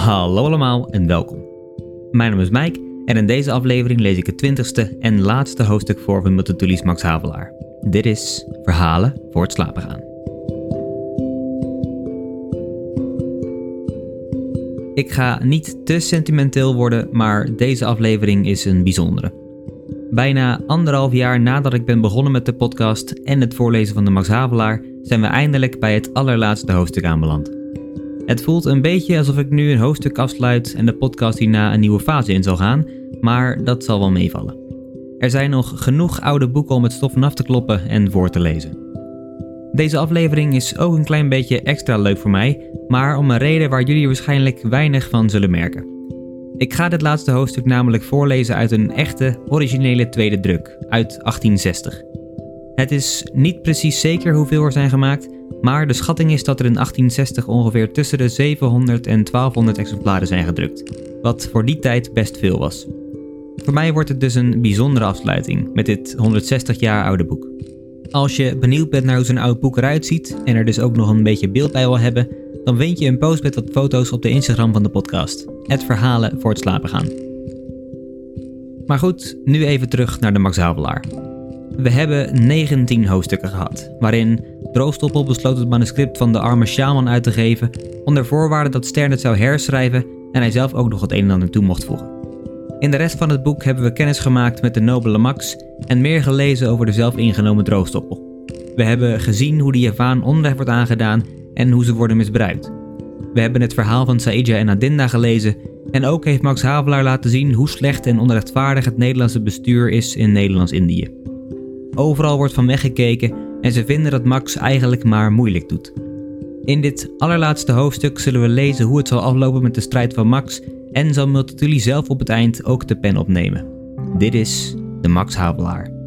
Hallo allemaal en welkom. Mijn naam is Mike en in deze aflevering lees ik het twintigste en laatste hoofdstuk voor van Multitulies Max Havelaar. Dit is Verhalen voor het slapen gaan. Ik ga niet te sentimenteel worden, maar deze aflevering is een bijzondere. Bijna anderhalf jaar nadat ik ben begonnen met de podcast en het voorlezen van de Max Havelaar, zijn we eindelijk bij het allerlaatste hoofdstuk aanbeland. Het voelt een beetje alsof ik nu een hoofdstuk afsluit en de podcast hierna een nieuwe fase in zal gaan, maar dat zal wel meevallen. Er zijn nog genoeg oude boeken om het stof vanaf te kloppen en voor te lezen. Deze aflevering is ook een klein beetje extra leuk voor mij, maar om een reden waar jullie waarschijnlijk weinig van zullen merken. Ik ga dit laatste hoofdstuk namelijk voorlezen uit een echte, originele tweede druk, uit 1860. Het is niet precies zeker hoeveel er zijn gemaakt, maar de schatting is dat er in 1860 ongeveer tussen de 700 en 1200 exemplaren zijn gedrukt, wat voor die tijd best veel was. Voor mij wordt het dus een bijzondere afsluiting met dit 160 jaar oude boek. Als je benieuwd bent naar hoe zo'n oud boek eruit ziet en er dus ook nog een beetje beeld bij wil hebben, dan vind je een post met wat foto's op de Instagram van de podcast. Het verhalen voor het slapen gaan. Maar goed, nu even terug naar de Max Havelaar. We hebben 19 hoofdstukken gehad, waarin Droostoppel besloot het manuscript van de arme shaman uit te geven, onder voorwaarde dat Stern het zou herschrijven en hij zelf ook nog het een en ander toe mocht voegen. In de rest van het boek hebben we kennis gemaakt met de nobele Max en meer gelezen over de zelf ingenomen Droostoppel. We hebben gezien hoe de Javaan onrecht wordt aangedaan en hoe ze worden misbruikt. We hebben het verhaal van Saïdja en Adinda gelezen en ook heeft Max Havelaar laten zien hoe slecht en onrechtvaardig het Nederlandse bestuur is in Nederlands-Indië. Overal wordt van weggekeken en ze vinden dat Max eigenlijk maar moeilijk doet. In dit allerlaatste hoofdstuk zullen we lezen hoe het zal aflopen met de strijd van Max en zal Multatuli zelf op het eind ook de pen opnemen. Dit is de Max Havelaar.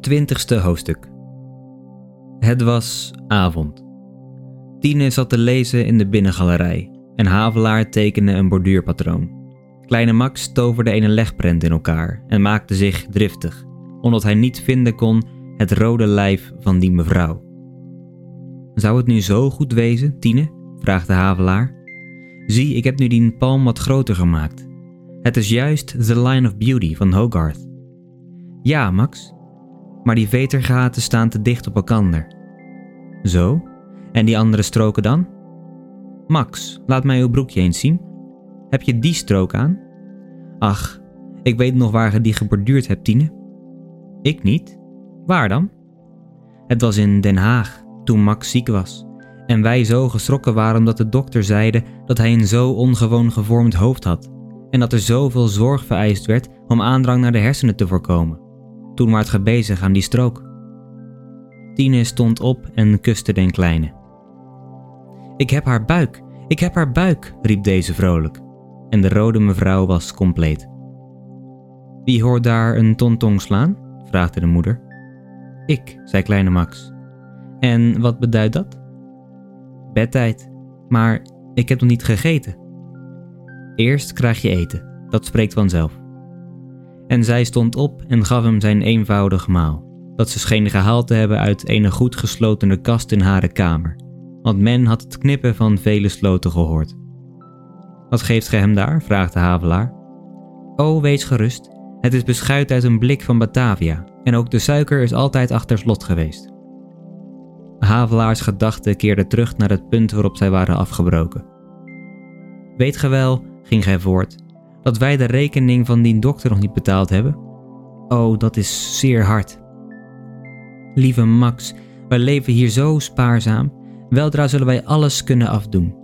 Twintigste hoofdstuk. Het was avond. Tine zat te lezen in de binnengalerij en Havelaar tekende een borduurpatroon. Kleine Max toverde een legprent in elkaar en maakte zich driftig, omdat hij niet vinden kon het rode lijf van die mevrouw. Zou het nu zo goed wezen, Tine? vraagde Havelaar. Zie, ik heb nu die palm wat groter gemaakt. Het is juist The Line of Beauty van Hogarth. Ja, Max, maar die vetergaten staan te dicht op elkaar. Zo? En die andere stroken dan? Max, laat mij uw broekje eens zien. Heb je die strook aan? Ach, ik weet nog waar je die geborduurd hebt, Tine. Ik niet. Waar dan? Het was in Den Haag, toen Max ziek was. En wij zo geschrokken waren omdat de dokter zeide dat hij een zo ongewoon gevormd hoofd had. En dat er zoveel zorg vereist werd om aandrang naar de hersenen te voorkomen. Toen waart ge bezig aan die strook. Tine stond op en kuste den kleine. Ik heb haar buik, ik heb haar buik, riep deze vrolijk. En de rode mevrouw was compleet. Wie hoort daar een tontong slaan? vraagde de moeder. Ik, zei kleine Max. En wat beduidt dat? Bedtijd, maar ik heb nog niet gegeten. Eerst krijg je eten, dat spreekt vanzelf. En zij stond op en gaf hem zijn eenvoudig maal, dat ze scheen gehaald te hebben uit een goed geslotene kast in haar kamer, want men had het knippen van vele sloten gehoord. Wat geeft ge hem daar? vraagde Havelaar. O, wees gerust, het is beschuit uit een blik van Batavia, en ook de suiker is altijd achter slot geweest. Havelaars gedachten keerden terug naar het punt waarop zij waren afgebroken. Weet ge wel, ging gij voort, dat wij de rekening van die dokter nog niet betaald hebben? Oh, dat is zeer hard. Lieve Max, wij leven hier zo spaarzaam. Weldra zullen wij alles kunnen afdoen.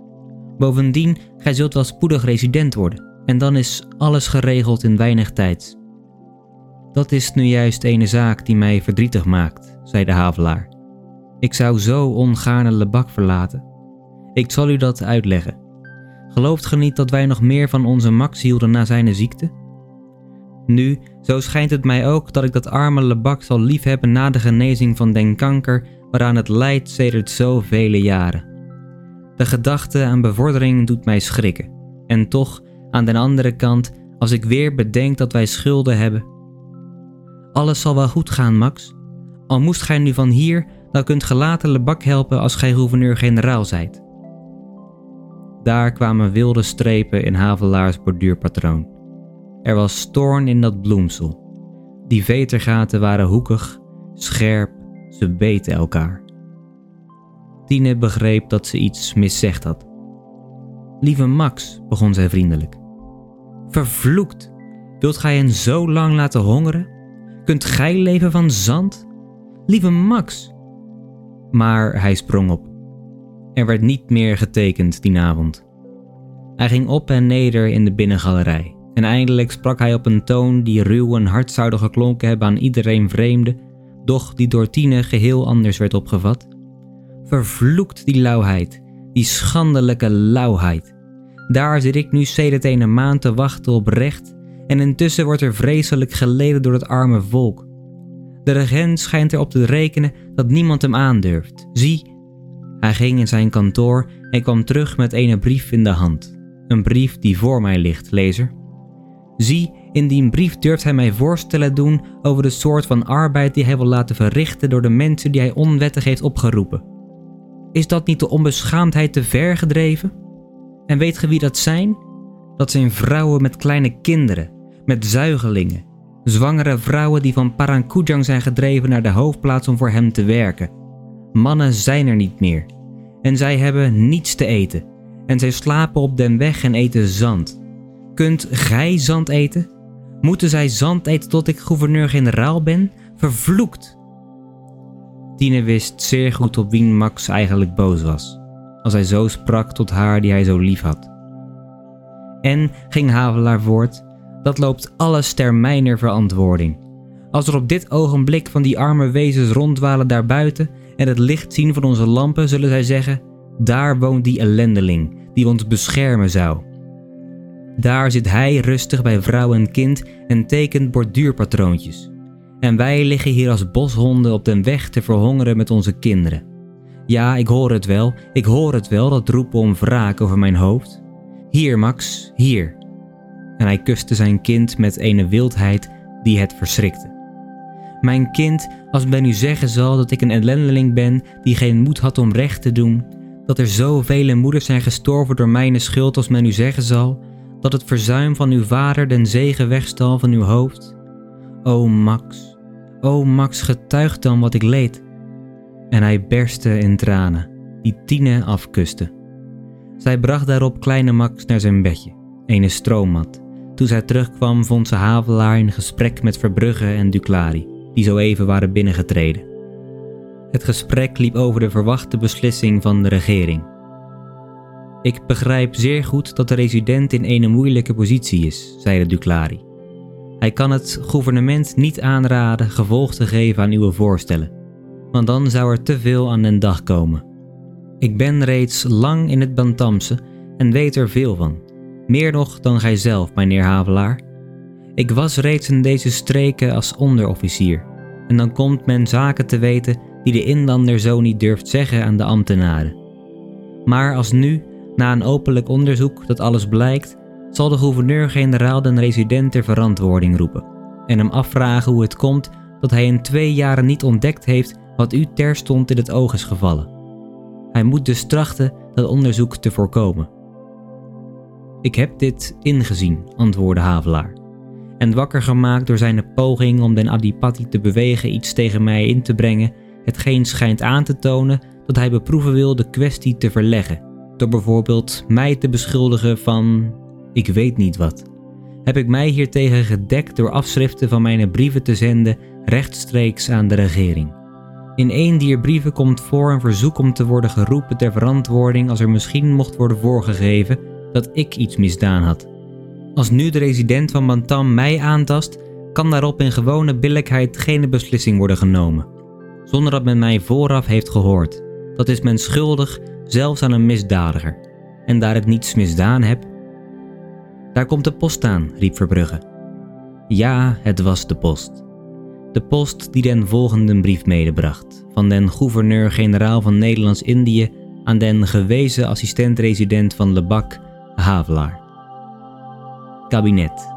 Bovendien, gij zult wel spoedig resident worden, en dan is alles geregeld in weinig tijd. Dat is nu juist ene zaak die mij verdrietig maakt, zei de havelaar. Ik zou zo ongaarne Lebak verlaten. Ik zal u dat uitleggen. Gelooft ge niet dat wij nog meer van onze Max hielden na zijn ziekte? Nu, zo schijnt het mij ook dat ik dat arme Lebak zal liefhebben na de genezing van den kanker waaraan het lijdt sedert zoveel jaren. De gedachte aan bevordering doet mij schrikken. En toch, aan de andere kant, als ik weer bedenk dat wij schulden hebben. Alles zal wel goed gaan, Max. Al moest gij nu van hier, dan kunt ge later Lebak helpen als gij gouverneur-generaal zijt. Daar kwamen wilde strepen in Havelaars borduurpatroon. Er was stoorn in dat bloemsel. Die vetergaten waren hoekig, scherp, ze beten elkaar. Tine begreep dat ze iets miszegd had. Lieve Max, begon zij vriendelijk. Vervloekt! Wilt gij hen zo lang laten hongeren? Kunt gij leven van zand? Lieve Max! Maar hij sprong op. Er werd niet meer getekend die avond. Hij ging op en neder in de binnengalerij en eindelijk sprak hij op een toon die ruw en hard zouden geklonken hebben aan iedereen vreemde, doch die door Tine geheel anders werd opgevat. Vervloekt die lauwheid, die schandelijke lauwheid. Daar zit ik nu sedert een maand te wachten op recht en intussen wordt er vreselijk geleden door het arme volk. De regent schijnt erop te rekenen dat niemand hem aandurft. Zie, hij ging in zijn kantoor en kwam terug met een brief in de hand. Een brief die voor mij ligt, lezer. Zie, in die brief durft hij mij voorstellen doen over de soort van arbeid die hij wil laten verrichten door de mensen die hij onwettig heeft opgeroepen. Is dat niet de onbeschaamdheid te ver gedreven? En weet ge wie dat zijn? Dat zijn vrouwen met kleine kinderen, met zuigelingen, zwangere vrouwen die van Parangkujang zijn gedreven naar de hoofdplaats om voor hem te werken. Mannen zijn er niet meer. En zij hebben niets te eten. En zij slapen op den weg en eten zand. Kunt gij zand eten? Moeten zij zand eten tot ik gouverneur-generaal ben? Vervloekt! Tine wist zeer goed op wie Max eigenlijk boos was, als hij zo sprak tot haar die hij zo lief had. En, ging Havelaar voort, dat loopt alles ter mijner verantwoording. Als er op dit ogenblik van die arme wezens ronddwalen daarbuiten en het licht zien van onze lampen, zullen zij zeggen: Daar woont die ellendeling die ons beschermen zou. Daar zit hij rustig bij vrouw en kind en tekent borduurpatroontjes. En wij liggen hier als boshonden op den weg te verhongeren met onze kinderen. Ja, ik hoor het wel, ik hoor het wel, dat roepen om wraak over mijn hoofd. Hier, Max, hier. En hij kuste zijn kind met een wildheid die het verschrikte. Mijn kind, als men u zeggen zal dat ik een ellendeling ben die geen moed had om recht te doen, dat er zoveel moeders zijn gestorven door mijn schuld als men u zeggen zal, dat het verzuim van uw vader den zegen wegstal van uw hoofd. O Max, o Max, getuig dan wat ik leed. En hij berstte in tranen, die Tine afkuste. Zij bracht daarop kleine Max naar zijn bedje, een stroommat. Toen zij terugkwam vond ze Havelaar in gesprek met Verbrugge en Duclari die zo even waren binnengetreden. Het gesprek liep over de verwachte beslissing van de regering. Ik begrijp zeer goed dat de resident in een moeilijke positie is, zei de Duclari. Hij kan het gouvernement niet aanraden gevolg te geven aan uw voorstellen, want dan zou er te veel aan den dag komen. Ik ben reeds lang in het Bantamse en weet er veel van, meer nog dan gij zelf, mijnheer Havelaar. Ik was reeds in deze streken als onderofficier. En dan komt men zaken te weten die de inlander zo niet durft zeggen aan de ambtenaren. Maar als nu, na een openlijk onderzoek dat alles blijkt, zal de gouverneur-generaal den resident ter verantwoording roepen en hem afvragen hoe het komt dat hij in twee jaren niet ontdekt heeft wat u terstond in het oog is gevallen. Hij moet dus trachten dat onderzoek te voorkomen. Ik heb dit ingezien, antwoordde Havelaar en wakker gemaakt door zijn poging om den Adipati te bewegen iets tegen mij in te brengen, hetgeen schijnt aan te tonen dat hij beproeven wil de kwestie te verleggen, door bijvoorbeeld mij te beschuldigen van ik weet niet wat. Heb ik mij hiertegen gedekt door afschriften van mijn brieven te zenden rechtstreeks aan de regering. In een dier brieven komt voor een verzoek om te worden geroepen ter verantwoording als er misschien mocht worden voorgegeven dat ik iets misdaan had. Als nu de resident van Bantam mij aantast, kan daarop in gewone billijkheid geen beslissing worden genomen, zonder dat men mij vooraf heeft gehoord. Dat is men schuldig, zelfs aan een misdadiger. En daar ik niets misdaan heb. Daar komt de post aan, riep Verbrugge. Ja, het was de post. De post die den volgende brief medebracht, van den gouverneur-generaal van Nederlands-Indië aan den gewezen assistent-resident van Lebak, Havelaar. Kabinet.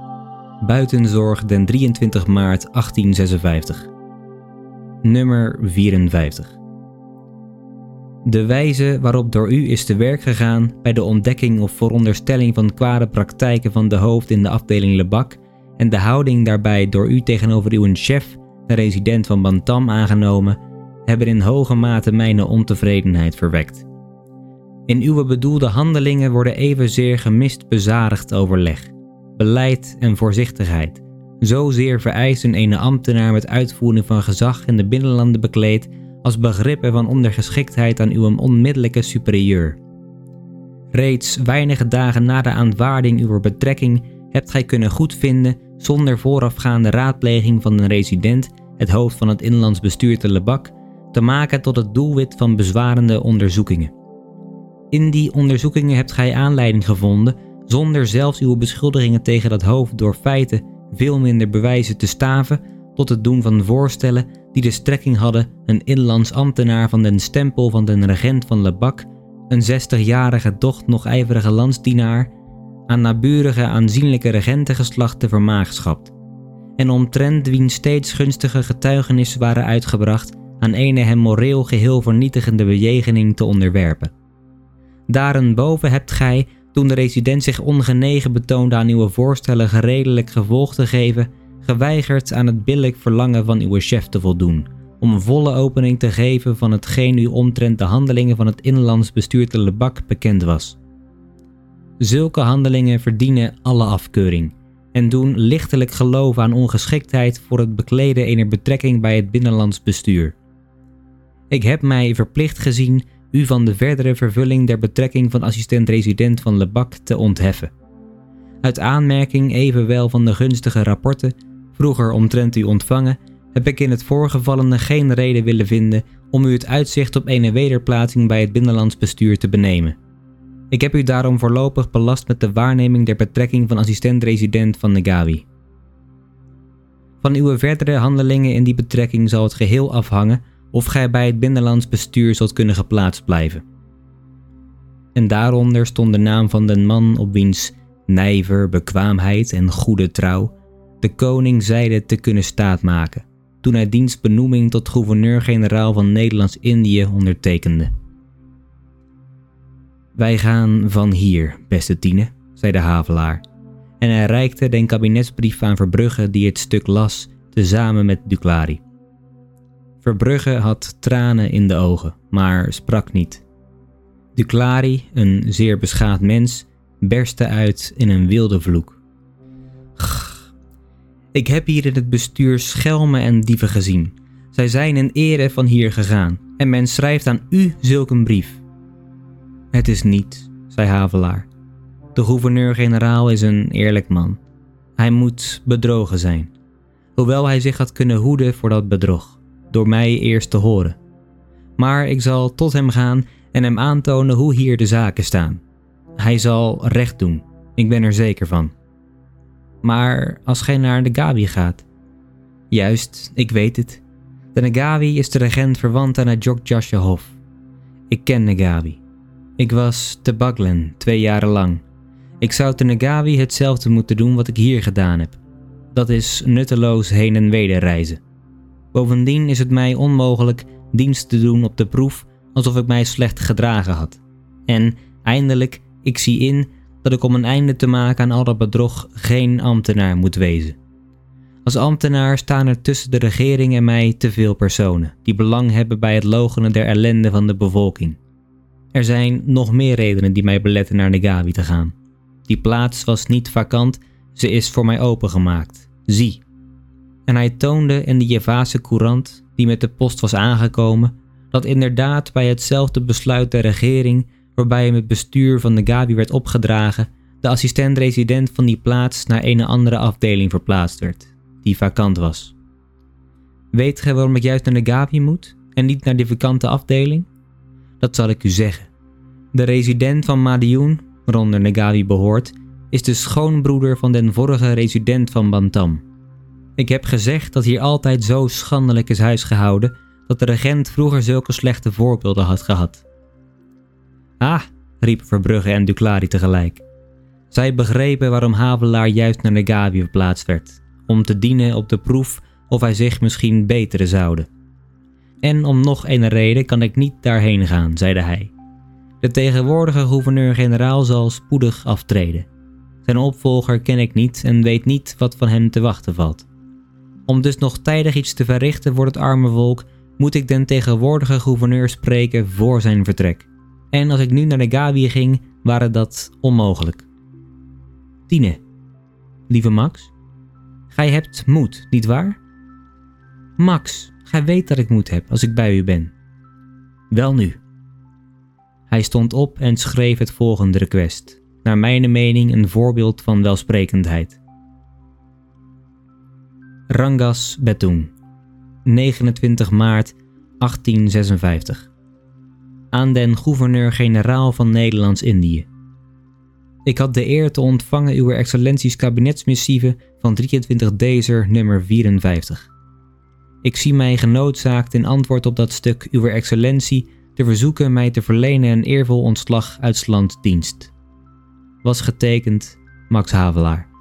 Buitenzorg den 23 maart 1856. Nummer 54. De wijze waarop door u is te werk gegaan bij de ontdekking of veronderstelling van kwade praktijken van de hoofd in de afdeling Lebak en de houding daarbij door u tegenover uw chef, de resident van Bantam, aangenomen, hebben in hoge mate mijn ontevredenheid verwekt. In uw bedoelde handelingen worden evenzeer gemist bezadigd overleg, beleid en voorzichtigheid, zozeer vereisen een ambtenaar met uitvoering van gezag in de binnenlanden bekleed als begrippen van ondergeschiktheid aan uw onmiddellijke superieur. Reeds weinige dagen na de aanvaarding uw betrekking hebt gij kunnen goedvinden zonder voorafgaande raadpleging van een resident, het hoofd van het inlands bestuur te Lebak, te maken tot het doelwit van bezwarende onderzoekingen. In die onderzoekingen hebt gij aanleiding gevonden, zonder zelfs uw beschuldigingen tegen dat hoofd door feiten veel minder bewijzen te staven, tot het doen van voorstellen die de strekking hadden een inlands ambtenaar van den stempel van den regent van Lebak, een zestigjarige doch nog ijverige landsdienaar, aan naburige aanzienlijke regentengeslachten vermaagschapt, en omtrent wiens steeds gunstige getuigenissen waren uitgebracht aan ene hem moreel geheel vernietigende bejegening te onderwerpen. Daarenboven hebt gij, toen de resident zich ongenegen betoonde aan uw voorstellen geredelijk gevolg te geven, geweigerd aan het billijk verlangen van uw chef te voldoen, om een volle opening te geven van hetgeen u omtrent de handelingen van het inlands bestuur te Lebak bekend was. Zulke handelingen verdienen alle afkeuring en doen lichtelijk geloof aan ongeschiktheid voor het bekleden ener betrekking bij het binnenlands bestuur. Ik heb mij verplicht gezien u van de verdere vervulling der betrekking van assistent-resident van Lebak te ontheffen. Uit aanmerking evenwel van de gunstige rapporten vroeger omtrent u ontvangen, heb ik in het voorgevallene geen reden willen vinden om u het uitzicht op een wederplaatsing bij het binnenlands bestuur te benemen. Ik heb u daarom voorlopig belast met de waarneming der betrekking van assistent-resident van Negawi. Van uw verdere handelingen in die betrekking zal het geheel afhangen of gij bij het binnenlands bestuur zult kunnen geplaatst blijven. En daaronder stond de naam van den man op wiens nijver, bekwaamheid en goede trouw de koning zeide te kunnen staatmaken toen hij dienstbenoeming tot gouverneur-generaal van Nederlands-Indië ondertekende. Wij gaan van hier, beste Tine, zei de havelaar, en hij reikte den kabinetsbrief aan Verbrugge die het stuk las, tezamen met Duclari. Verbrugge had tranen in de ogen, maar sprak niet. Duclari, een zeer beschaafd mens, berstte uit in een wilde vloek. Ik heb hier in het bestuur schelmen en dieven gezien. Zij zijn in ere van hier gegaan en men schrijft aan u zulk een brief. Het is niet, zei Havelaar. De gouverneur-generaal is een eerlijk man. Hij moet bedrogen zijn, hoewel hij zich had kunnen hoeden voor dat bedrog, door mij eerst te horen. Maar ik zal tot hem gaan en hem aantonen hoe hier de zaken staan. Hij zal recht doen, ik ben er zeker van. Maar als gij naar de Gabi gaat. Juist, ik weet het. De Nagawi is de regent verwant aan het Jogjasha Hof. Ik ken Nagawi. Ik was te Baglen twee jaren lang. Ik zou te Nagawi hetzelfde moeten doen wat ik hier gedaan heb. Dat is nutteloos heen en weder reizen. Bovendien is het mij onmogelijk dienst te doen op de proef alsof ik mij slecht gedragen had. En eindelijk, ik zie in dat ik om een einde te maken aan al dat bedrog geen ambtenaar moet wezen. Als ambtenaar staan er tussen de regering en mij te veel personen die belang hebben bij het logenen der ellende van de bevolking. Er zijn nog meer redenen die mij beletten naar Negawi te gaan. Die plaats was niet vakant, ze is voor mij opengemaakt. Zie. En hij toonde in de Javase courant, die met de post was aangekomen, dat inderdaad bij hetzelfde besluit der regering waarbij hem het bestuur van de Gabi werd opgedragen, de assistent-resident van die plaats naar een andere afdeling verplaatst werd, die vakant was. Weet gij waarom ik juist naar de Gabi moet en niet naar die vakante afdeling? Dat zal ik u zeggen. De resident van Madioen, waaronder Negawi behoort, is de schoonbroeder van den vorige resident van Bantam. Ik heb gezegd dat hier altijd zo schandelijk is huisgehouden dat de regent vroeger zulke slechte voorbeelden had gehad. Ah, riep Verbrugge en Duclari tegelijk. Zij begrepen waarom Havelaar juist naar Negawi verplaatst werd, om te dienen op de proef of hij zich misschien beteren zouden. En om nog een reden kan ik niet daarheen gaan, zeide hij. De tegenwoordige gouverneur-generaal zal spoedig aftreden. Zijn opvolger ken ik niet en weet niet wat van hem te wachten valt. Om dus nog tijdig iets te verrichten voor het arme volk, moet ik den tegenwoordige gouverneur spreken voor zijn vertrek. En als ik nu naar de Gabi ging, waren dat onmogelijk. Tine, lieve Max, gij hebt moed, niet waar? Max, gij weet dat ik moed heb als ik bij u ben. Wel nu. Hij stond op en schreef het volgende request, naar mijn mening een voorbeeld van welsprekendheid. Rangas Betoeng, 29 maart 1856. Aan den gouverneur-generaal van Nederlands-Indië. Ik had de eer te ontvangen uw excellenties kabinetsmissieve van 23 Dezer nummer 54. Ik zie mij genoodzaakt in antwoord op dat stuk uw excellentie te verzoeken mij te verlenen een eervol ontslag uit dienst. Was getekend Max Havelaar.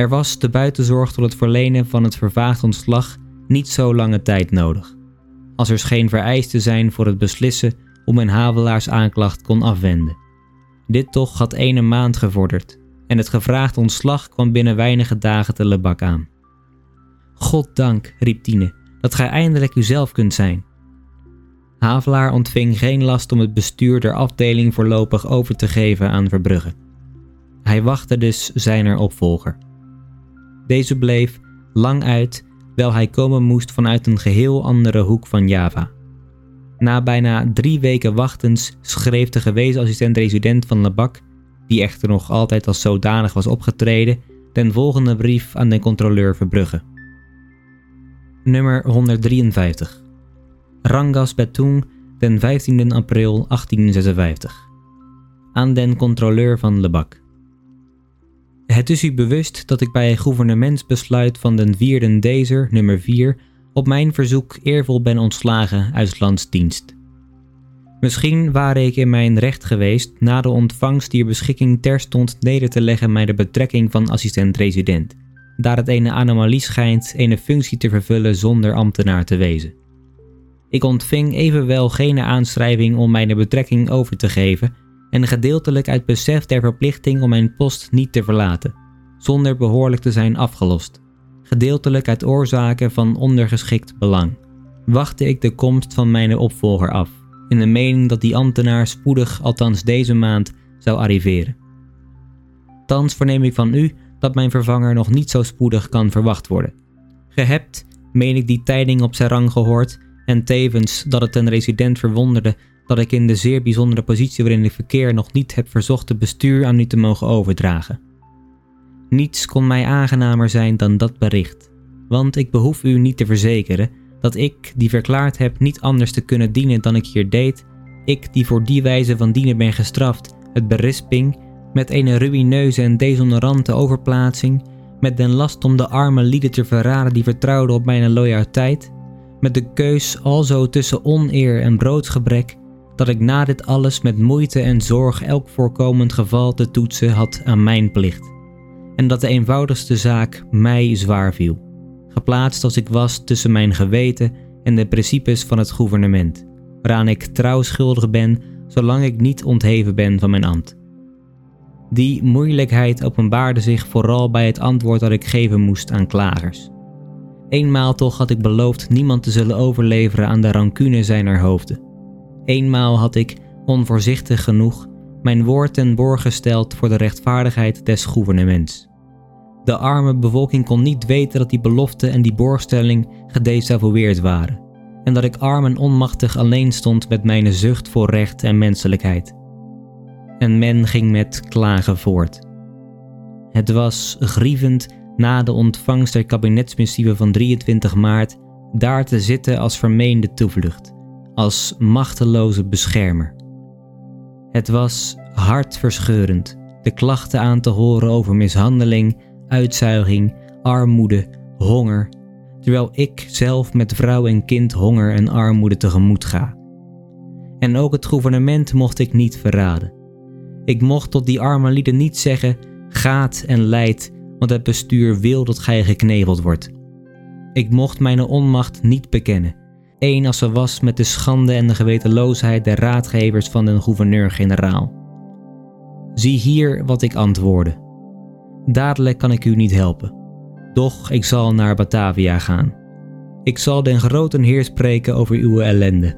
Er was de buitenzorg tot het verlenen van het vervaagd ontslag niet zo lange tijd nodig, als er geen vereiste zijn voor het beslissen om een Havelaars aanklacht kon afwenden. Dit toch had ene maand gevorderd en het gevraagd ontslag kwam binnen weinige dagen te Lebak aan. Goddank, riep Tine, dat gij eindelijk uzelf kunt zijn. Havelaar ontving geen last om het bestuur der afdeling voorlopig over te geven aan Verbrugge. Hij wachtte dus zijner opvolger. Deze bleef lang uit, wel hij komen moest vanuit een geheel andere hoek van Java. Na bijna drie weken wachtens schreef de gewezen assistent-resident van Lebak, die echter nog altijd als zodanig was opgetreden, den volgende brief aan de controleur Verbrugge. Nummer 153 Rangas Betoeng, den 15 april 1856. Aan den controleur van Lebak. Het is u bewust dat ik bij een gouvernementsbesluit van den 4 Dezer, nummer 4, op mijn verzoek eervol ben ontslagen uit landsdienst. Misschien ware ik in mijn recht geweest na de ontvangst die beschikking terstond neder te leggen mij de betrekking van assistent-resident, daar het een anomalie schijnt een functie te vervullen zonder ambtenaar te wezen. Ik ontving evenwel geen aanschrijving om mijn betrekking over te geven en gedeeltelijk uit besef der verplichting om mijn post niet te verlaten, zonder behoorlijk te zijn afgelost, gedeeltelijk uit oorzaken van ondergeschikt belang, wachtte ik de komst van mijn opvolger af, in de mening dat die ambtenaar spoedig, althans deze maand, zou arriveren. Thans verneem ik van u dat mijn vervanger nog niet zo spoedig kan verwacht worden. Ge hebt, meen ik die tijding op zijn rang gehoord, en tevens dat het een resident verwonderde dat ik in de zeer bijzondere positie waarin ik verkeer nog niet heb verzocht het bestuur aan u te mogen overdragen. Niets kon mij aangenamer zijn dan dat bericht, want ik behoef u niet te verzekeren dat ik, die verklaard heb niet anders te kunnen dienen dan ik hier deed, ik die voor die wijze van dienen ben gestraft, het berisping, met een ruïneuze en deshonorante overplaatsing, met den last om de arme lieden te verraden die vertrouwden op mijn loyaliteit, met de keus alzo tussen oneer en broodsgebrek, dat ik na dit alles met moeite en zorg elk voorkomend geval te toetsen had aan mijn plicht. En dat de eenvoudigste zaak mij zwaar viel, geplaatst als ik was tussen mijn geweten en de principes van het gouvernement, waaraan ik trouw schuldig ben zolang ik niet ontheven ben van mijn ambt. Die moeilijkheid openbaarde zich vooral bij het antwoord dat ik geven moest aan klagers. Eenmaal toch had ik beloofd niemand te zullen overleveren aan de rancune zijner hoofden. Eenmaal had ik, onvoorzichtig genoeg, mijn woord ten borg gesteld voor de rechtvaardigheid des gouvernements. De arme bevolking kon niet weten dat die belofte en die borgstelling gedesavoueerd waren. En dat ik arm en onmachtig alleen stond met mijn zucht voor recht en menselijkheid. En men ging met klagen voort. Het was grievend na de ontvangst der kabinetsmissieve van 23 maart daar te zitten als vermeende toevlucht, als machteloze beschermer. Het was hartverscheurend de klachten aan te horen over mishandeling, uitzuiging, armoede, honger, terwijl ik zelf met vrouw en kind honger en armoede tegemoet ga. En ook het gouvernement mocht ik niet verraden. Ik mocht tot die arme lieden niet zeggen: gaat en leid, want het bestuur wil dat gij gekneveld wordt. Ik mocht mijn onmacht niet bekennen, één als ze was met de schande en de gewetenloosheid der raadgevers van den gouverneur-generaal. Zie hier wat ik antwoordde. Dadelijk kan ik u niet helpen, doch ik zal naar Batavia gaan. Ik zal den groten Heer spreken over uw ellende.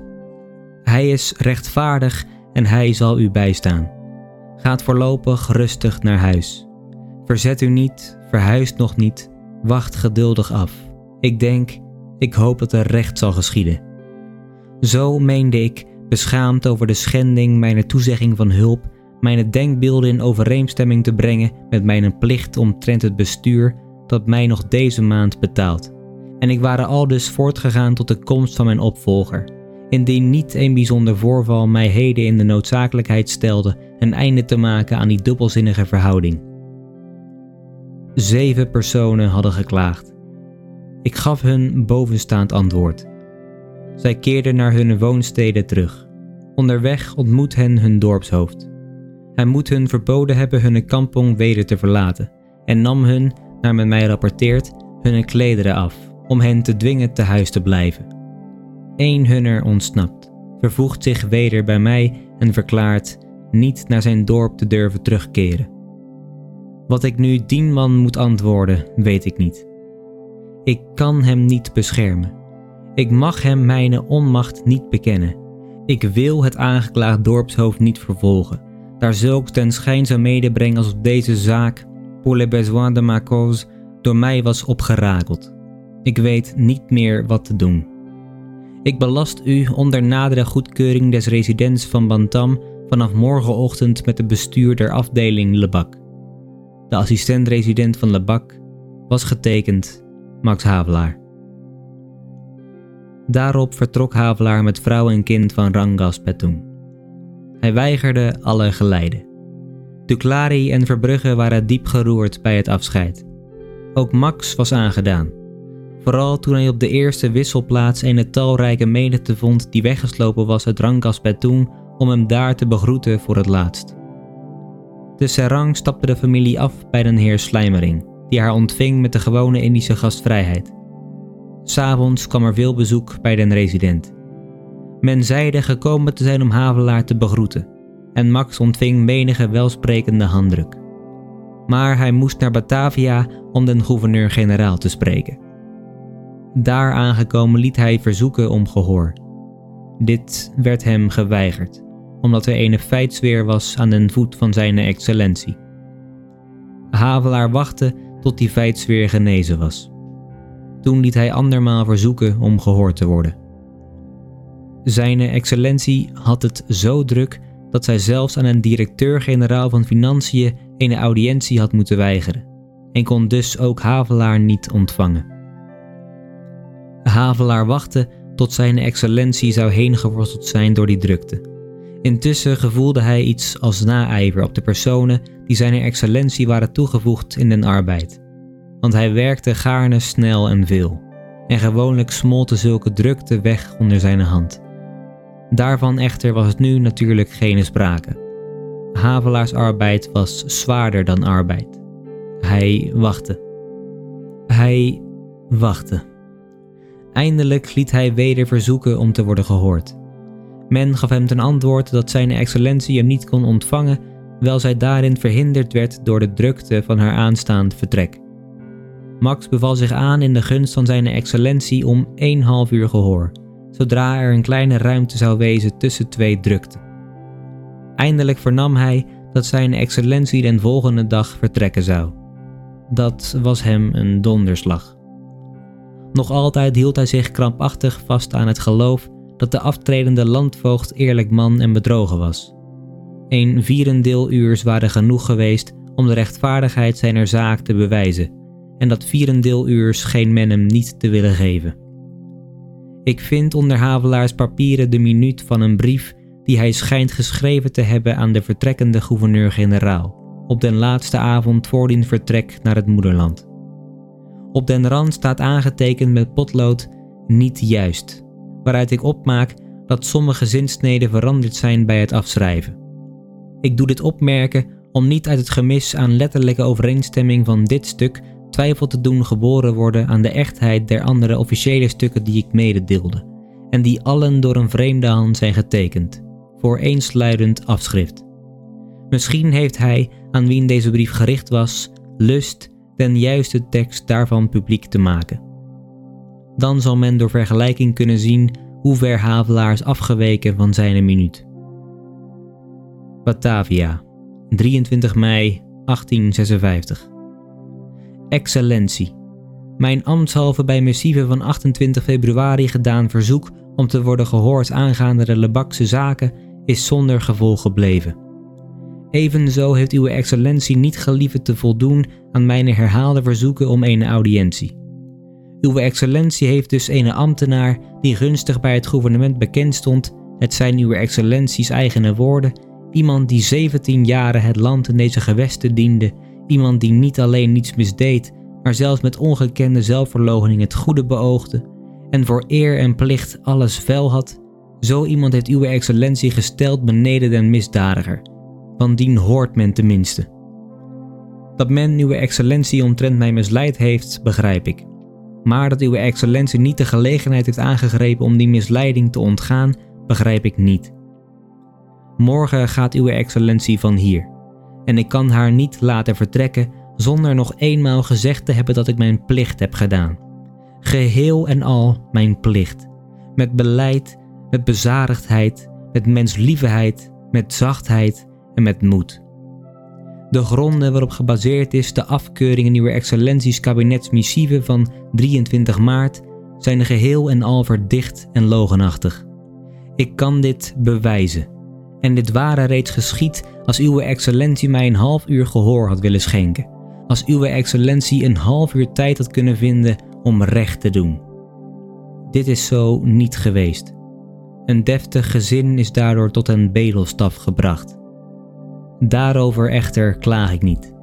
Hij is rechtvaardig en hij zal u bijstaan. Gaat voorlopig rustig naar huis. Verzet u niet, verhuist nog niet, wacht geduldig af. Ik denk, ik hoop dat er recht zal geschieden. Zo meende ik, beschaamd over de schending mijn toezegging van hulp, mijn denkbeelden in overeenstemming te brengen met mijn plicht omtrent het bestuur dat mij nog deze maand betaalt. En ik waren al dus voortgegaan tot de komst van mijn opvolger, indien niet een bijzonder voorval mij heden in de noodzakelijkheid stelde een einde te maken aan die dubbelzinnige verhouding. Zeven personen hadden geklaagd. Ik gaf hun bovenstaand antwoord. Zij keerden naar hun woonsteden terug. Onderweg ontmoet hen hun dorpshoofd. Hij moet hun verboden hebben hun kampong weder te verlaten en nam hun, naar men mij rapporteert, hun klederen af om hen te dwingen te huis te blijven. Eén hunner ontsnapt, vervoegt zich weder bij mij en verklaart niet naar zijn dorp te durven terugkeren. Wat ik nu dien man moet antwoorden, weet ik niet. Ik kan hem niet beschermen. Ik mag hem mijn onmacht niet bekennen. Ik wil het aangeklaagd dorpshoofd niet vervolgen, daar zulks ten schijn zou medebrengen als op deze zaak, pour les besoins de ma cause, door mij was opgerakeld. Ik weet niet meer wat te doen. Ik belast u onder nadere goedkeuring des residents van Bantam vanaf morgenochtend met het bestuur der afdeling Lebak. De assistent-resident van Lebak was getekend Max Havelaar. Daarop vertrok Havelaar met vrouw en kind van Rangas Petoen. Hij weigerde alle geleiden. Duclari en Verbrugge waren diep geroerd bij het afscheid. Ook Max was aangedaan. Vooral toen hij op de eerste wisselplaats een talrijke menigte vond die weggeslopen was uit Rangas Petoen om hem daar te begroeten voor het laatst. De serang stapte de familie af bij den heer Slijmering, die haar ontving met de gewone Indische gastvrijheid. S'avonds kwam er veel bezoek bij den resident. Men zeide gekomen te zijn om Havelaar te begroeten, en Max ontving menige welsprekende handdruk. Maar hij moest naar Batavia om den gouverneur-generaal te spreken. Daar aangekomen liet hij verzoeken om gehoor. Dit werd hem geweigerd, omdat er een feitsweer was aan den voet van zijn excellentie. Havelaar wachtte tot die feitsweer genezen was. Toen liet hij andermaal verzoeken om gehoord te worden. Zijne excellentie had het zo druk dat zij zelfs aan een directeur-generaal van Financiën een audiëntie had moeten weigeren en kon dus ook Havelaar niet ontvangen. Havelaar wachtte tot zijn excellentie zou heen geworsteld zijn door die drukte. Intussen gevoelde hij iets als naijver op de personen die zijn excellentie waren toegevoegd in den arbeid. Want hij werkte gaarne snel en veel, en gewoonlijk smolten zulke drukte weg onder zijn hand. Daarvan echter was het nu natuurlijk geen sprake. Havelaars arbeid was zwaarder dan arbeid. Hij wachtte. Hij wachtte. Eindelijk liet hij weder verzoeken om te worden gehoord. Men gaf hem ten antwoord dat zijn excellentie hem niet kon ontvangen, wel zij daarin verhinderd werd door de drukte van haar aanstaand vertrek. Max beval zich aan in de gunst van zijn excellentie om één half uur gehoor, zodra er een kleine ruimte zou wezen tussen twee drukten. Eindelijk vernam hij dat zijn excellentie den volgende dag vertrekken zou. Dat was hem een donderslag. Nog altijd hield hij zich krampachtig vast aan het geloof dat de aftredende landvoogd eerlijk man en bedrogen was. Een vierendeeluurs waren genoeg geweest om de rechtvaardigheid zijner zaak te bewijzen, en dat vierendeeluurs scheen men hem niet te willen geven. Ik vind onder Havelaars papieren de minuut van een brief die hij schijnt geschreven te hebben aan de vertrekkende gouverneur-generaal op den laatste avond voor din vertrek naar het moederland. Op den rand staat aangetekend met potlood niet juist, waaruit ik opmaak dat sommige zinsneden veranderd zijn bij het afschrijven. Ik doe dit opmerken om niet uit het gemis aan letterlijke overeenstemming van dit stuk twijfel te doen geboren worden aan de echtheid der andere officiële stukken die ik mededeelde, en die allen door een vreemde hand zijn getekend, voor eensluidend afschrift. Misschien heeft hij, aan wien deze brief gericht was, lust den juiste tekst daarvan publiek te maken. Dan zal men door vergelijking kunnen zien hoe ver Havelaar is afgeweken van zijn minuut. Batavia, 23 mei 1856. Excellentie. Mijn ambtshalve bij missieve van 28 februari gedaan verzoek om te worden gehoord aangaande de Lebakse zaken is zonder gevolg gebleven. Evenzo heeft uw excellentie niet gelieven te voldoen aan mijn herhaalde verzoeken om een audiëntie. Uw excellentie heeft dus een ambtenaar die gunstig bij het gouvernement bekend stond, het zijn uw excellenties eigene woorden, iemand die 17 jaren het land in deze gewesten diende, iemand die niet alleen niets misdeed, maar zelfs met ongekende zelfverloochening het goede beoogde. En voor eer en plicht alles vuil had, zo iemand heeft uw excellentie gesteld beneden den misdadiger. Van dien hoort men tenminste. Dat men uw excellentie omtrent mij misleid heeft, begrijp ik. Maar dat uw excellentie niet de gelegenheid heeft aangegrepen om die misleiding te ontgaan, begrijp ik niet. Morgen gaat uw excellentie van hier. En ik kan haar niet laten vertrekken zonder nog eenmaal gezegd te hebben dat ik mijn plicht heb gedaan. Geheel en al mijn plicht. Met beleid, met bezadigdheid, met mensliefheid, met zachtheid en met moed. De gronden waarop gebaseerd is de afkeuring in excellenties kabinetsmissieve van 23 maart zijn geheel en al verdicht en logenachtig. Ik kan dit bewijzen. En dit ware reeds geschied als uw excellentie mij een half uur gehoor had willen schenken. Als uw excellentie een half uur tijd had kunnen vinden om recht te doen. Dit is zo niet geweest. Een deftig gezin is daardoor tot een bedelstaf gebracht. Daarover echter klaag ik niet.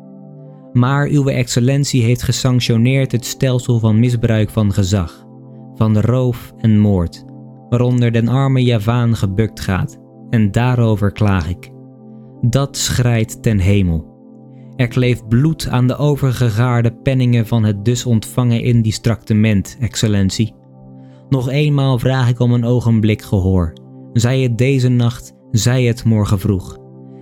Maar uw excellentie heeft gesanctioneerd het stelsel van misbruik van gezag, van roof en moord, waaronder den arme Javaan gebukt gaat, en daarover klaag ik. Dat schrijdt ten hemel. Er kleeft bloed aan de overgegaarde penningen van het dus ontvangen indisch tractement, excellentie. Nog eenmaal vraag ik om een ogenblik gehoor. Zij het deze nacht, zij het morgen vroeg.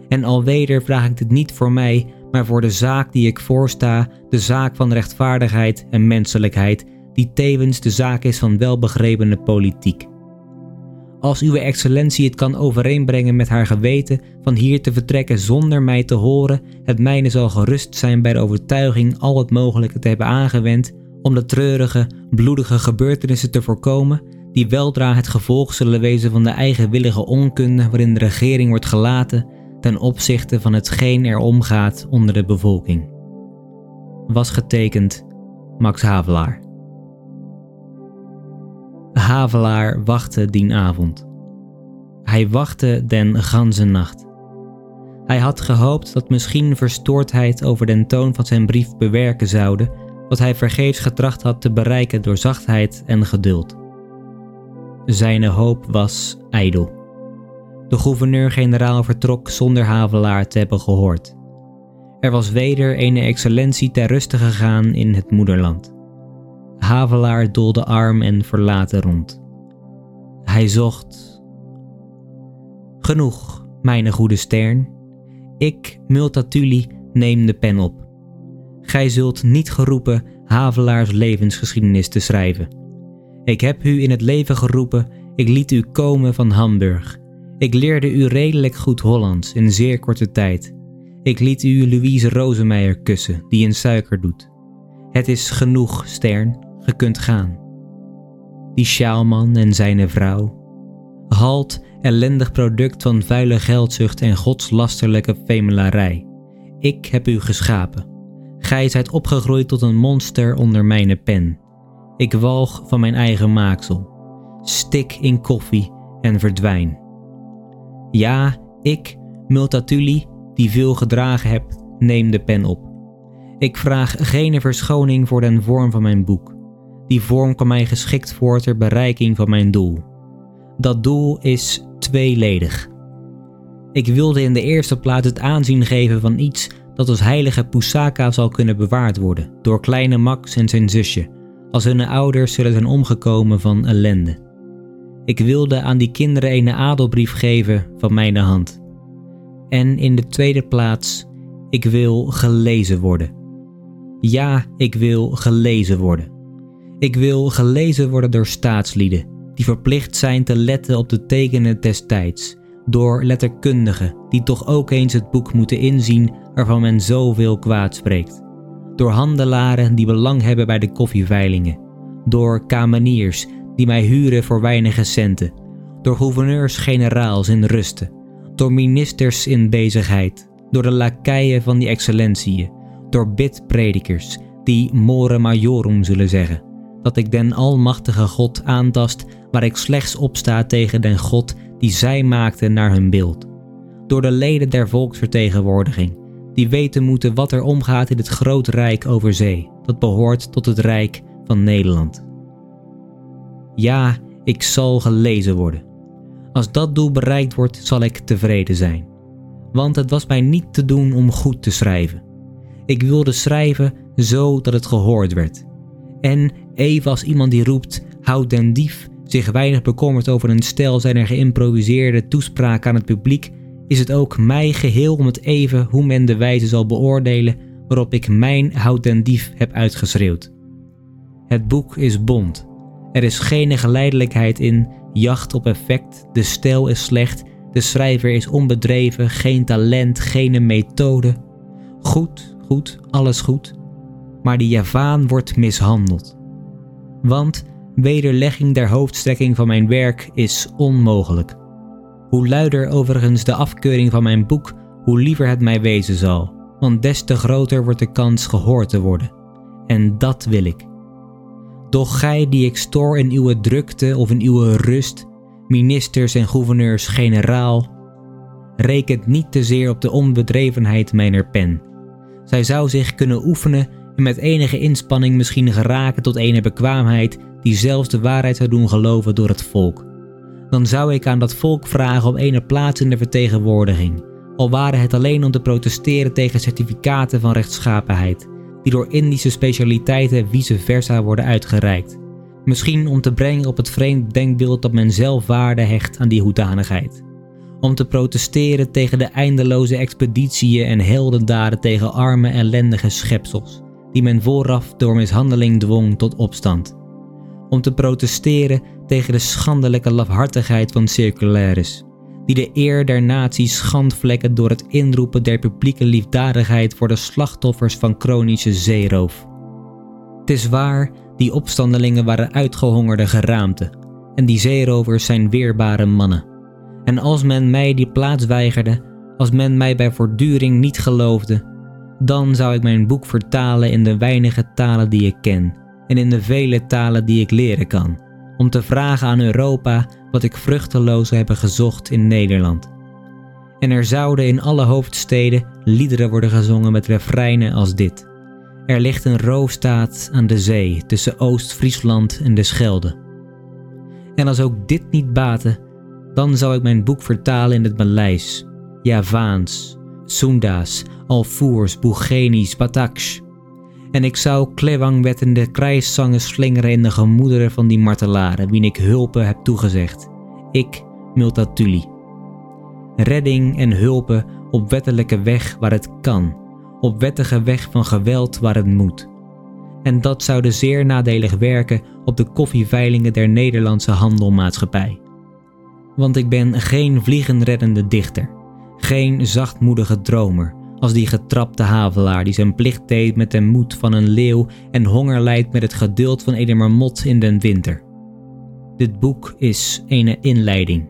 En alweder vraag ik dit niet voor mij, maar voor de zaak die ik voorsta, de zaak van rechtvaardigheid en menselijkheid, die tevens de zaak is van welbegrepene politiek. Als uw excellentie het kan overeenbrengen met haar geweten van hier te vertrekken zonder mij te horen, het mijne zal gerust zijn bij de overtuiging al het mogelijke te hebben aangewend om de treurige, bloedige gebeurtenissen te voorkomen, die weldra het gevolg zullen wezen van de eigenwillige onkunde waarin de regering wordt gelaten ten opzichte van hetgeen er omgaat onder de bevolking. Was getekend Max Havelaar. Havelaar wachtte dien avond. Hij wachtte den ganse nacht. Hij had gehoopt dat misschien verstoordheid over den toon van zijn brief bewerken zouden wat hij vergeefs getracht had te bereiken door zachtheid en geduld. Zijn hoop was ijdel. De gouverneur-generaal vertrok zonder Havelaar te hebben gehoord. Er was weder een excellentie ter ruste gegaan in het moederland. Havelaar doolde arm en verlaten rond. Hij zocht. Genoeg, mijn goede stern. Ik, Multatuli, neem de pen op. Gij zult niet geroepen Havelaars levensgeschiedenis te schrijven. Ik heb u in het leven geroepen, ik liet u komen van Hamburg ik leerde u redelijk goed Hollands in zeer korte tijd. Ik liet u Louise Rosemeijer kussen, die in suiker doet. Het is genoeg, Stern, ge kunt gaan. Die sjaalman en zijn vrouw. Halt, ellendig product van vuile geldzucht en godslasterlijke femelarij. Ik heb u geschapen. Gij zijt opgegroeid tot een monster onder mijn pen. Ik walg van mijn eigen maaksel. Stik in koffie en verdwijn. Ja, ik, Multatuli, die veel gedragen heb, neem de pen op. Ik vraag geen verschoning voor den vorm van mijn boek. Die vorm kan mij geschikt voor ter bereiking van mijn doel. Dat doel is tweeledig. Ik wilde in de eerste plaats het aanzien geven van iets dat als heilige Pusaka zal kunnen bewaard worden door kleine Max en zijn zusje, als hun ouders zullen zijn omgekomen van ellende. Ik wilde aan die kinderen een adelbrief geven van mijn hand. En in de tweede plaats, ik wil gelezen worden. Ja, ik wil gelezen worden. Ik wil gelezen worden door staatslieden, die verplicht zijn te letten op de tekenen des tijds, door letterkundigen, die toch ook eens het boek moeten inzien waarvan men zoveel kwaad spreekt, door handelaren die belang hebben bij de koffieveilingen, door kameniers die mij huren voor weinige centen, door gouverneurs-generaals in rusten, door ministers in bezigheid, door de lakeien van die excellentieën, door bidpredikers die more majorum zullen zeggen, dat ik den almachtige God aantast waar ik slechts opsta tegen den God die zij maakten naar hun beeld. Door de leden der volksvertegenwoordiging, die weten moeten wat er omgaat in het groot rijk over zee, dat behoort tot het rijk van Nederland. Ja, ik zal gelezen worden. Als dat doel bereikt wordt, zal ik tevreden zijn. Want het was mij niet te doen om goed te schrijven. Ik wilde schrijven zo dat het gehoord werd. En even als iemand die roept, houd den dief, zich weinig bekommert over een stel zijner geïmproviseerde toespraak aan het publiek, is het ook mij geheel om het even hoe men de wijze zal beoordelen waarop ik mijn houd den dief heb uitgeschreeuwd. Het boek is bond. Er is geen geleidelijkheid in, jacht op effect, de stijl is slecht, de schrijver is onbedreven, geen talent, geen methode. Goed, goed, alles goed. Maar die Javaan wordt mishandeld. Want wederlegging der hoofdstrekking van mijn werk is onmogelijk. Hoe luider overigens de afkeuring van mijn boek, hoe liever het mij wezen zal, want des te groter wordt de kans gehoord te worden. En dat wil ik. Doch gij die ik stoor in uw drukte of in uw rust, ministers en gouverneurs-generaal, rekent niet te zeer op de onbedrevenheid mijner pen. Zij zou zich kunnen oefenen en met enige inspanning misschien geraken tot ene bekwaamheid die zelfs de waarheid zou doen geloven door het volk. Dan zou ik aan dat volk vragen om ene plaats in de vertegenwoordiging, al waren het alleen om te protesteren tegen certificaten van rechtschapenheid, die door Indische specialiteiten vice versa worden uitgereikt. Misschien om te brengen op het vreemd denkbeeld dat men zelf waarde hecht aan die hoedanigheid. Om te protesteren tegen de eindeloze expeditieën en heldendaden tegen arme ellendige schepsels, die men vooraf door mishandeling dwong tot opstand om te protesteren tegen de schandelijke lafhartigheid van circularis, die de eer der naties schandvlekken door het inroepen der publieke liefdadigheid voor de slachtoffers van chronische zeeroof. Het is waar, die opstandelingen waren uitgehongerde geraamte, en die zeerovers zijn weerbare mannen. En als men mij die plaats weigerde, als men mij bij voortduring niet geloofde, dan zou ik mijn boek vertalen in de weinige talen die ik ken en in de vele talen die ik leren kan, om te vragen aan Europa wat ik vruchteloos heb gezocht in Nederland. En er zouden in alle hoofdsteden liederen worden gezongen met refreinen als dit. Er ligt een roofstaat aan de zee tussen Oost-Friesland en de Schelde. En als ook dit niet baatte, dan zou ik mijn boek vertalen in het Maleis, Javaans, Sunda's, Alfoers, Boegenisch, Bataksh, en ik zou klewangwettende krijszangen slingeren in de gemoederen van die martelaren, wien ik hulpen heb toegezegd. Ik, Multatuli. Redding en hulpen op wettelijke weg waar het kan, op wettige weg van geweld waar het moet. En dat zou zeer nadelig werken op de koffieveilingen der Nederlandse handelmaatschappij. Want ik ben geen vliegenreddende dichter, geen zachtmoedige dromer, als die getrapte havelaar die zijn plicht deed met de moed van een leeuw en honger lijdt met het geduld van een marmot in den winter. Dit boek is een inleiding.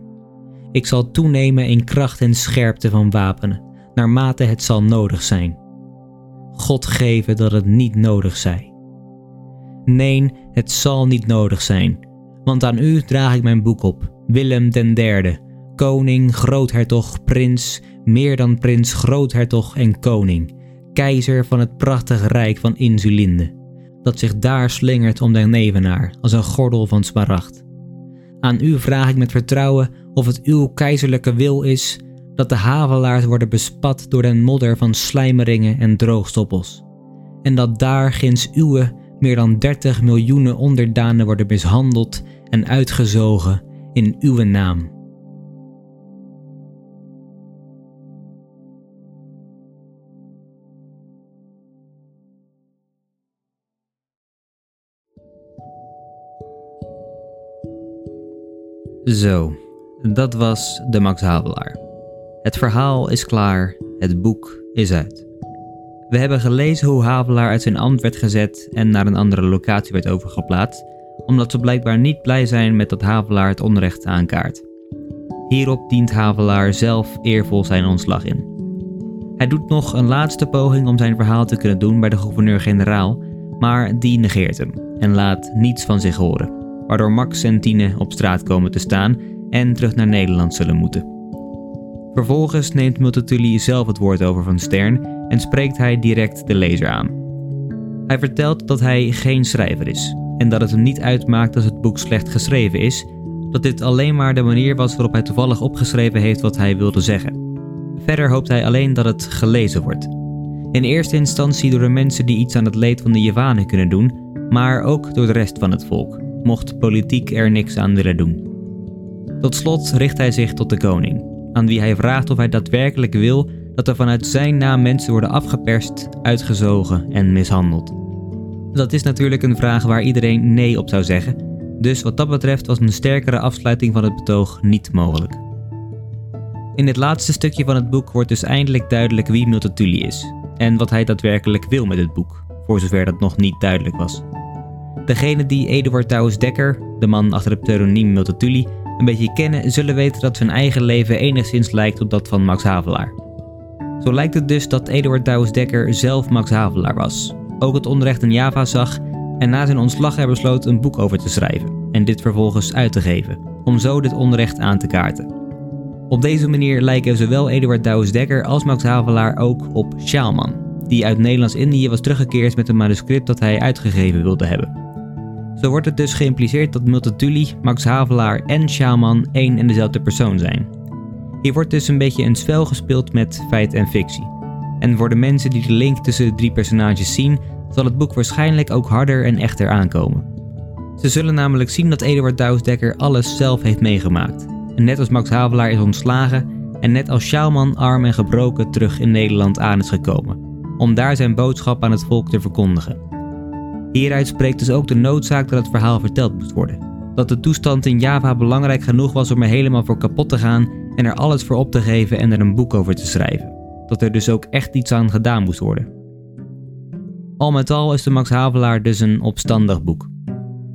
Ik zal toenemen in kracht en scherpte van wapenen, naarmate het zal nodig zijn. God geven dat het niet nodig zij. Nee, het zal niet nodig zijn, want aan u draag ik mijn boek op, Willem den derde, koning, groothertog, prins, meer dan prins, groothertog en koning, keizer van het prachtige rijk van Insulinde, dat zich daar slingert om den nevenaar als een gordel van smaragd. Aan u vraag ik met vertrouwen of het uw keizerlijke wil is dat de havelaars worden bespat door den modder van slijmeringen en droogstoppels, en dat daar ginds uwe meer dan 30 miljoenen onderdanen worden mishandeld en uitgezogen in uw naam. Zo, dat was de Max Havelaar. Het verhaal is klaar, het boek is uit. We hebben gelezen hoe Havelaar uit zijn ambt werd gezet en naar een andere locatie werd overgeplaatst, omdat ze blijkbaar niet blij zijn met dat Havelaar het onrecht aankaart. Hierop dient Havelaar zelf eervol zijn ontslag in. Hij doet nog een laatste poging om zijn verhaal te kunnen doen bij de gouverneur-generaal, maar die negeert hem en laat niets van zich horen, waardoor Max en Tine op straat komen te staan en terug naar Nederland zullen moeten. Vervolgens neemt Multatuli zelf het woord over van Stern en spreekt hij direct de lezer aan. Hij vertelt dat hij geen schrijver is en dat het hem niet uitmaakt als het boek slecht geschreven is, dat dit alleen maar de manier was waarop hij toevallig opgeschreven heeft wat hij wilde zeggen. Verder hoopt hij alleen dat het gelezen wordt. In eerste instantie door de mensen die iets aan het leed van de Javanen kunnen doen, maar ook door de rest van het volk, mocht politiek er niks aan willen doen. Tot slot richt hij zich tot de koning aan wie hij vraagt of hij daadwerkelijk wil dat er vanuit zijn naam mensen worden afgeperst, uitgezogen en mishandeld. Dat is natuurlijk een vraag waar iedereen nee op zou zeggen, dus wat dat betreft was een sterkere afsluiting van het betoog niet mogelijk. In het laatste stukje van het boek wordt dus eindelijk duidelijk wie Multatuli is en wat hij daadwerkelijk wil met het boek, voor zover dat nog niet duidelijk was. Degene die Eduard Douwes Dekker, de man achter het pseudoniem Multatuli, een beetje kennen, zullen weten dat zijn eigen leven enigszins lijkt op dat van Max Havelaar. Zo lijkt het dus dat Eduard Douwes Dekker zelf Max Havelaar was, ook het onrecht in Java zag en na zijn ontslag er besloot een boek over te schrijven en dit vervolgens uit te geven, om zo dit onrecht aan te kaarten. Op deze manier lijken zowel Eduard Douwes Dekker als Max Havelaar ook op Sjaalman, die uit Nederlands-Indië was teruggekeerd met een manuscript dat hij uitgegeven wilde hebben. Zo wordt het dus geïmpliceerd dat Multatuli, Max Havelaar en Shaman één en dezelfde persoon zijn. Hier wordt dus een beetje een spel gespeeld met feit en fictie. En voor de mensen die de link tussen de drie personages zien, zal het boek waarschijnlijk ook harder en echter aankomen. Ze zullen namelijk zien dat Eduard Douwsdekker alles zelf heeft meegemaakt. En net als Max Havelaar is ontslagen en net als Sjaalman arm en gebroken terug in Nederland aan is gekomen, om daar zijn boodschap aan het volk te verkondigen. Hieruit spreekt dus ook de noodzaak dat het verhaal verteld moest worden. Dat de toestand in Java belangrijk genoeg was om er helemaal voor kapot te gaan en er alles voor op te geven en er een boek over te schrijven. Dat er dus ook echt iets aan gedaan moest worden. Al met al is de Max Havelaar dus een opstandig boek.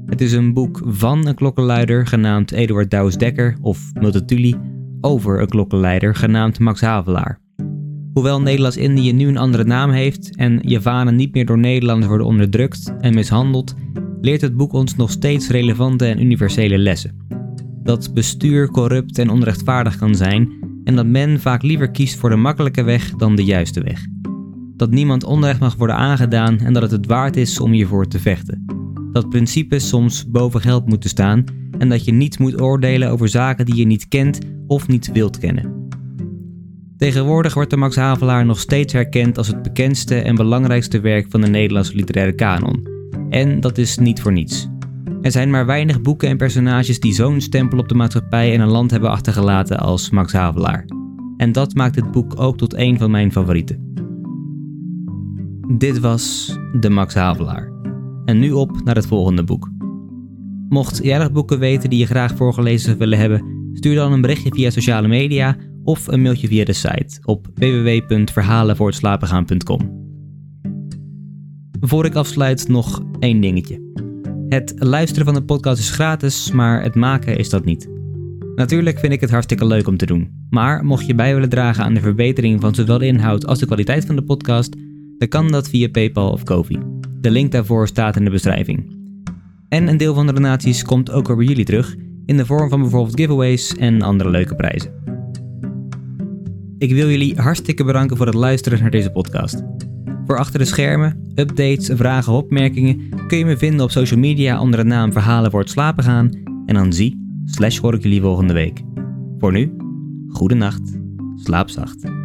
Het is een boek van een klokkenluider genaamd Eduard Douws Dekker of Multatuli over een klokkenleider genaamd Max Havelaar. Hoewel Nederlands-Indië nu een andere naam heeft en Javanen niet meer door Nederlanders worden onderdrukt en mishandeld, leert het boek ons nog steeds relevante en universele lessen. Dat bestuur corrupt en onrechtvaardig kan zijn en dat men vaak liever kiest voor de makkelijke weg dan de juiste weg. Dat niemand onrecht mag worden aangedaan en dat het het waard is om hiervoor te vechten. Dat principes soms boven geld moeten staan en dat je niet moet oordelen over zaken die je niet kent of niet wilt kennen. Tegenwoordig wordt de Max Havelaar nog steeds herkend als het bekendste en belangrijkste werk van de Nederlandse literaire kanon. En dat is niet voor niets. Er zijn maar weinig boeken en personages die zo'n stempel op de maatschappij en een land hebben achtergelaten als Max Havelaar. En dat maakt het boek ook tot een van mijn favorieten. Dit was De Max Havelaar. En nu op naar het volgende boek. Mocht jij nog boeken weten die je graag voorgelezen zou willen hebben, stuur dan een berichtje via sociale media of een mailtje via de site op www.verhalenvoortslapengaan.com. Voor ik afsluit nog één dingetje. Het luisteren van de podcast is gratis, maar het maken is dat niet. Natuurlijk vind ik het hartstikke leuk om te doen, maar mocht je bij willen dragen aan de verbetering van zowel de inhoud als de kwaliteit van de podcast, dan kan dat via PayPal of Kofi. De link daarvoor staat in de beschrijving. En een deel van de donaties komt ook bij jullie terug, in de vorm van bijvoorbeeld giveaways en andere leuke prijzen. Ik wil jullie hartstikke bedanken voor het luisteren naar deze podcast. Voor achter de schermen, updates, vragen of opmerkingen kun je me vinden op social media onder de naam Verhalen voor het slapen gaan en dan zie slash hoor ik jullie volgende week. Voor nu, goede nacht, slaap zacht.